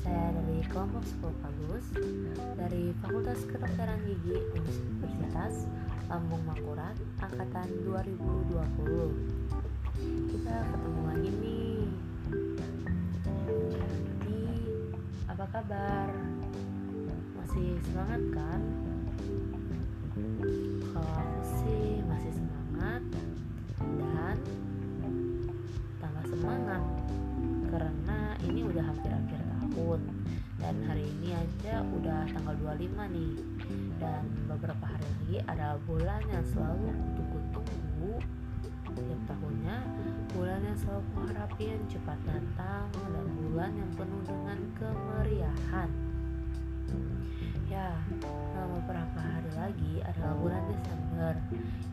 saya dari kelompok 10 Bagus dari Fakultas Kedokteran Gigi Universitas Lambung Mangkurat angkatan 2020 kita ketemu lagi nih. Jadi apa kabar? Masih semangat kan nih. Dan beberapa hari lagi ada bulan yang selalu tunggu-tunggu. Tiap tahunnya bulan yang selalu kuharapin cepat datang dan bulan yang penuh dengan kemeriahan. Ya beberapa hari lagi adalah bulan Desember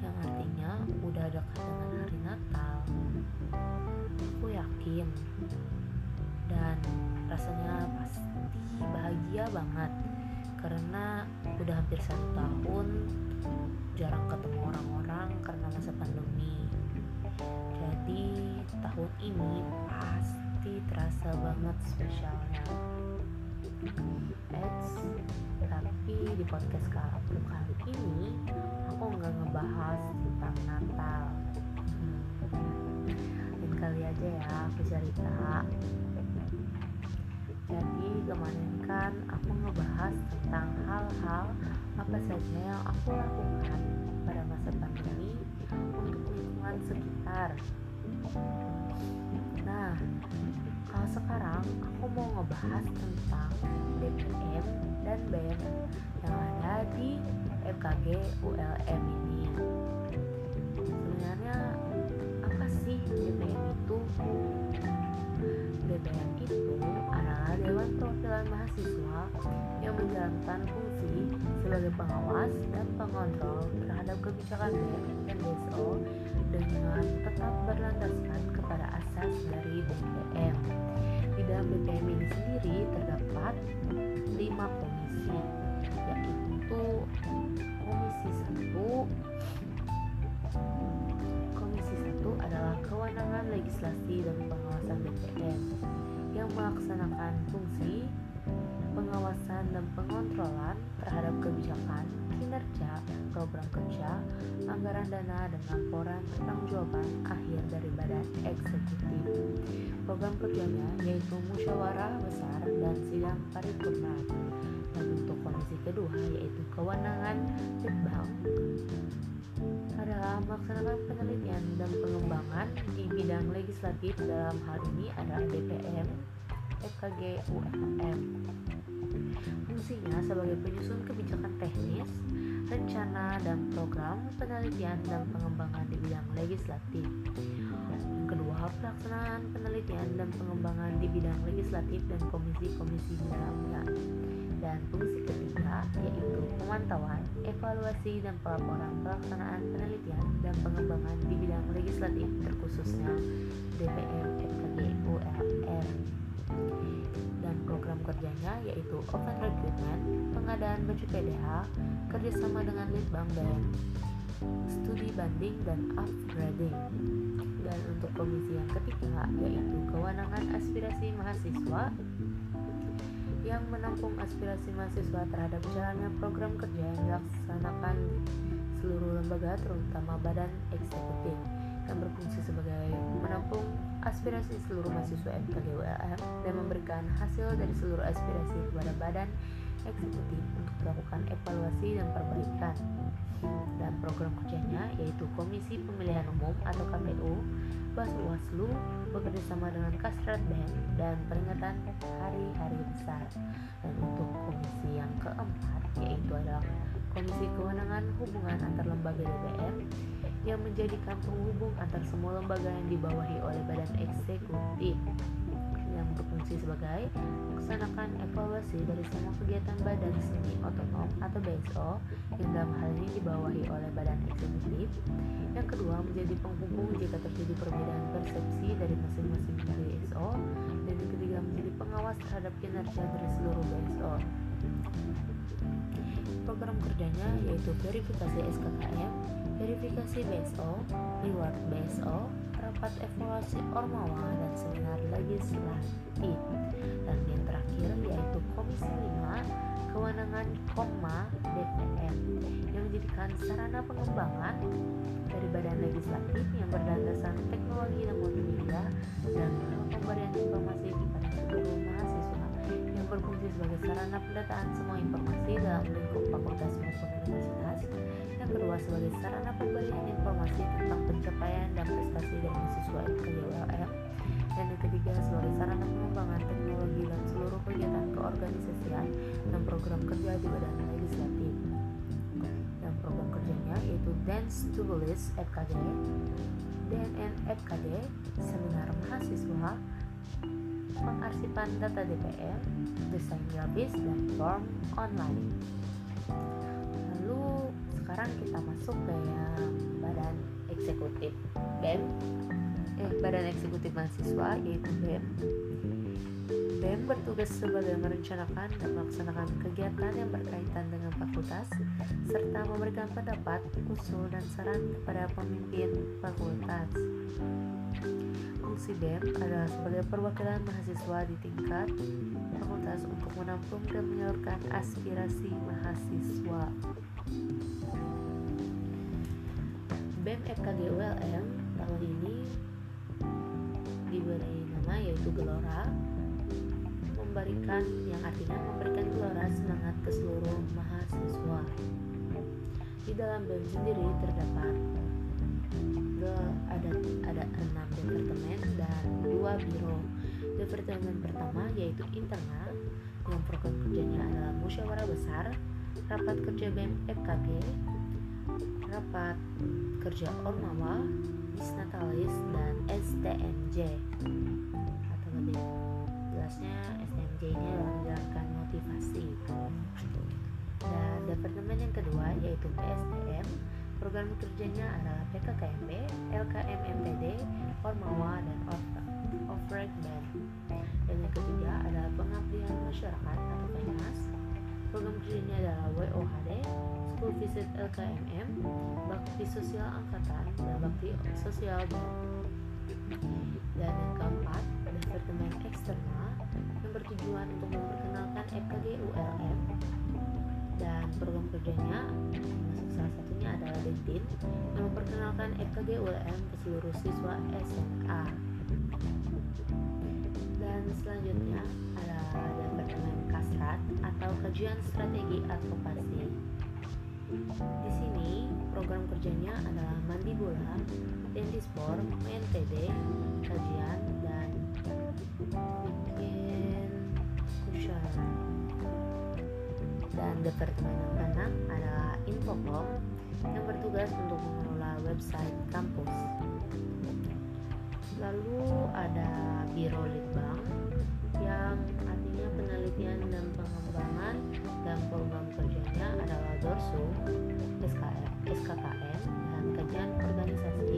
yang artinya udah dekat dengan hari Natal. Aku yakin. Dan rasanya pasti bahagia banget karena udah hampir satu tahun jarang ketemu orang-orang karena masa pandemi. Jadi tahun ini pasti terasa banget spesialnya. Eits, tapi di podcast aku kali ini aku nggak ngebahas tentang Natal. Hmm. kali aja ya aku cerita jadi kemarin kan aku ngebahas tentang hal-hal apa saja yang aku lakukan pada masa pandemi untuk lingkungan sekitar. Nah kalau sekarang aku mau ngebahas tentang DPM dan BEM yang ada di FKG ULM ini menjalankan fungsi sebagai pengawas dan pengontrol terhadap kebijakan BEM dan BSO dengan tetap berlandaskan kepada asas dari BPM. Di dalam BPM ini sendiri terdapat lima komisi, yaitu komisi satu. Komisi satu adalah kewenangan legislasi dan pengawasan BPM yang melaksanakan fungsi pengawasan dan pengontrolan terhadap kebijakan, kinerja, program kerja, anggaran dana, dan laporan pertanggungjawaban akhir dari badan eksekutif. Program kerjanya yaitu musyawarah besar dan sidang paripurna. Dan untuk komisi kedua yaitu kewenangan Litbang adalah melaksanakan penelitian dan pengembangan di bidang legislatif dalam hal ini adalah DPM, FKG, UMM. Fungsinya sebagai penyusun kebijakan teknis, rencana dan program penelitian dan pengembangan di bidang legislatif. Yang kedua, pelaksanaan penelitian dan pengembangan di bidang legislatif dan komisi-komisi dalamnya. Dan fungsi ketiga yaitu pemantauan, evaluasi dan pelaporan pelaksanaan penelitian dan pengembangan di bidang legislatif terkhususnya DPR, FKG, dan program kerjanya yaitu open recruitment, pengadaan baju PDH, kerjasama dengan Litbang dan studi banding dan upgrading. Dan untuk komisi yang ketiga yaitu kewenangan aspirasi mahasiswa yang menampung aspirasi mahasiswa terhadap jalannya program kerja yang dilaksanakan seluruh lembaga terutama badan eksekutif yang berfungsi sebagai menampung aspirasi seluruh mahasiswa FKG ULM dan memberikan hasil dari seluruh aspirasi kepada badan eksekutif untuk melakukan evaluasi dan perbaikan dan program kerjanya yaitu Komisi Pemilihan Umum atau KPU, Bawaslu bekerjasama dengan Kasrat BEM dan peringatan hari-hari besar. Dan untuk komisi yang keempat yaitu adalah Komisi Kewenangan Hubungan Antar Lembaga DPR yang menjadikan penghubung antar semua lembaga yang dibawahi oleh badan eksekutif yang berfungsi sebagai melaksanakan evaluasi dari semua kegiatan badan seni otonom atau BSO yang dalam hal ini dibawahi oleh badan eksekutif. Yang kedua, menjadi penghubung jika terjadi perbedaan persepsi dari masing-masing BSO dan yang ketiga menjadi pengawas terhadap kinerja dari seluruh BSO. Program kerjanya yaitu verifikasi SKKM verifikasi BSO, reward BSO, rapat evaluasi Ormawa dan seminar legislatif. Dan yang terakhir yaitu Komisi 5 kewenangan koma DPR yang menjadikan sarana pengembangan dari badan legislatif yang berdasarkan teknologi dan multimedia dan pemberian informasi kepada seluruh mahasiswa yang berfungsi sebagai sarana pendataan semua informasi dalam lingkup fakultas maupun universitas. Yang kedua sebagai sarana pemberian informasi tentang pencapaian dan prestasi dari mahasiswa FKULM dan yang ketiga sebagai sarana pengembangan teknologi dan seluruh kegiatan keorganisasian dan program kerja di badan legislatif. Dan program kerjanya yaitu Dance to Release FKD DNN FKD Seminar Mahasiswa Pengarsipan Data DPR Desain Grafis dan Form Online. Lalu sekarang kita masuk ke yang badan eksekutif BEM eh, Badan Eksekutif Mahasiswa yaitu BEM BEM bertugas sebagai merencanakan dan melaksanakan kegiatan yang berkaitan dengan fakultas serta memberikan pendapat, usul, dan saran kepada pemimpin fakultas. Fungsi BEM adalah sebagai perwakilan mahasiswa di tingkat fakultas untuk menampung dan menyalurkan aspirasi mahasiswa. BEM FKG ULM tahun ini diberi nama yaitu Gelora memberikan yang artinya memberikan gelora semangat ke seluruh mahasiswa. Di dalam BEM sendiri terdapat ada ada enam departemen dan dua biro. Departemen pertama yaitu internal yang program kerjanya adalah musyawarah besar, rapat kerja BEM FKG, rapat kerja Ormawa, Bisnatalis, dan STMJ atau lebih jelasnya STMJ ini adalah menjalankan motivasi dan departemen yang kedua yaitu PSDM program kerjanya adalah PKKMB, LKMMTD, Ormawa, dan Ofrek Band dan yang ketiga adalah pengabdian masyarakat atau PNAS program kerjanya adalah WOHD School Visit LKMM Bakti Sosial Angkatan dan Bakti Sosial dan yang keempat Departemen Eksternal yang bertujuan untuk memperkenalkan FKG ULM dan program kerjanya masuk salah satunya adalah yang memperkenalkan FKG ULM ke seluruh siswa SMA dan selanjutnya ada Departemen Kasrat atau Kajian Strategi Advokasi. Di sini program kerjanya adalah mandi bola, dentispor, MNTD, kajian departemen keenam adalah Infocom yang bertugas untuk mengelola website kampus. Lalu ada Biro Litbang yang artinya penelitian dan pengembangan dan program kerjanya adalah Dorsu, SKM, SKKM, dan kajian organisasi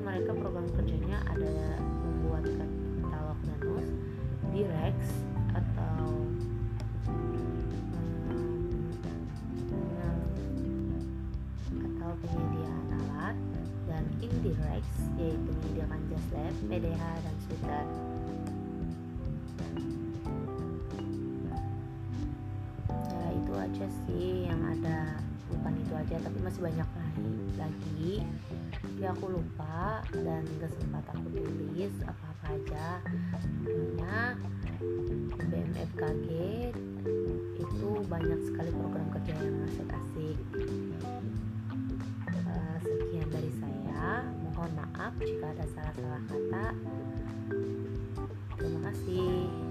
mereka program kerjanya ada membuat katalog Danus, Direx atau penyediaan alat dan Indirex yaitu menyediakan jas lab, PDH dan sweater. Ya itu aja sih yang ada bukan itu aja tapi masih banyak lagi lagi ya aku lupa dan gak sempat aku tulis apa-apa aja. Karena BMFKG itu banyak sekali program kerja yang asik-asik eh, sekian dari saya. Mohon maaf jika ada salah-salah kata. Terima kasih.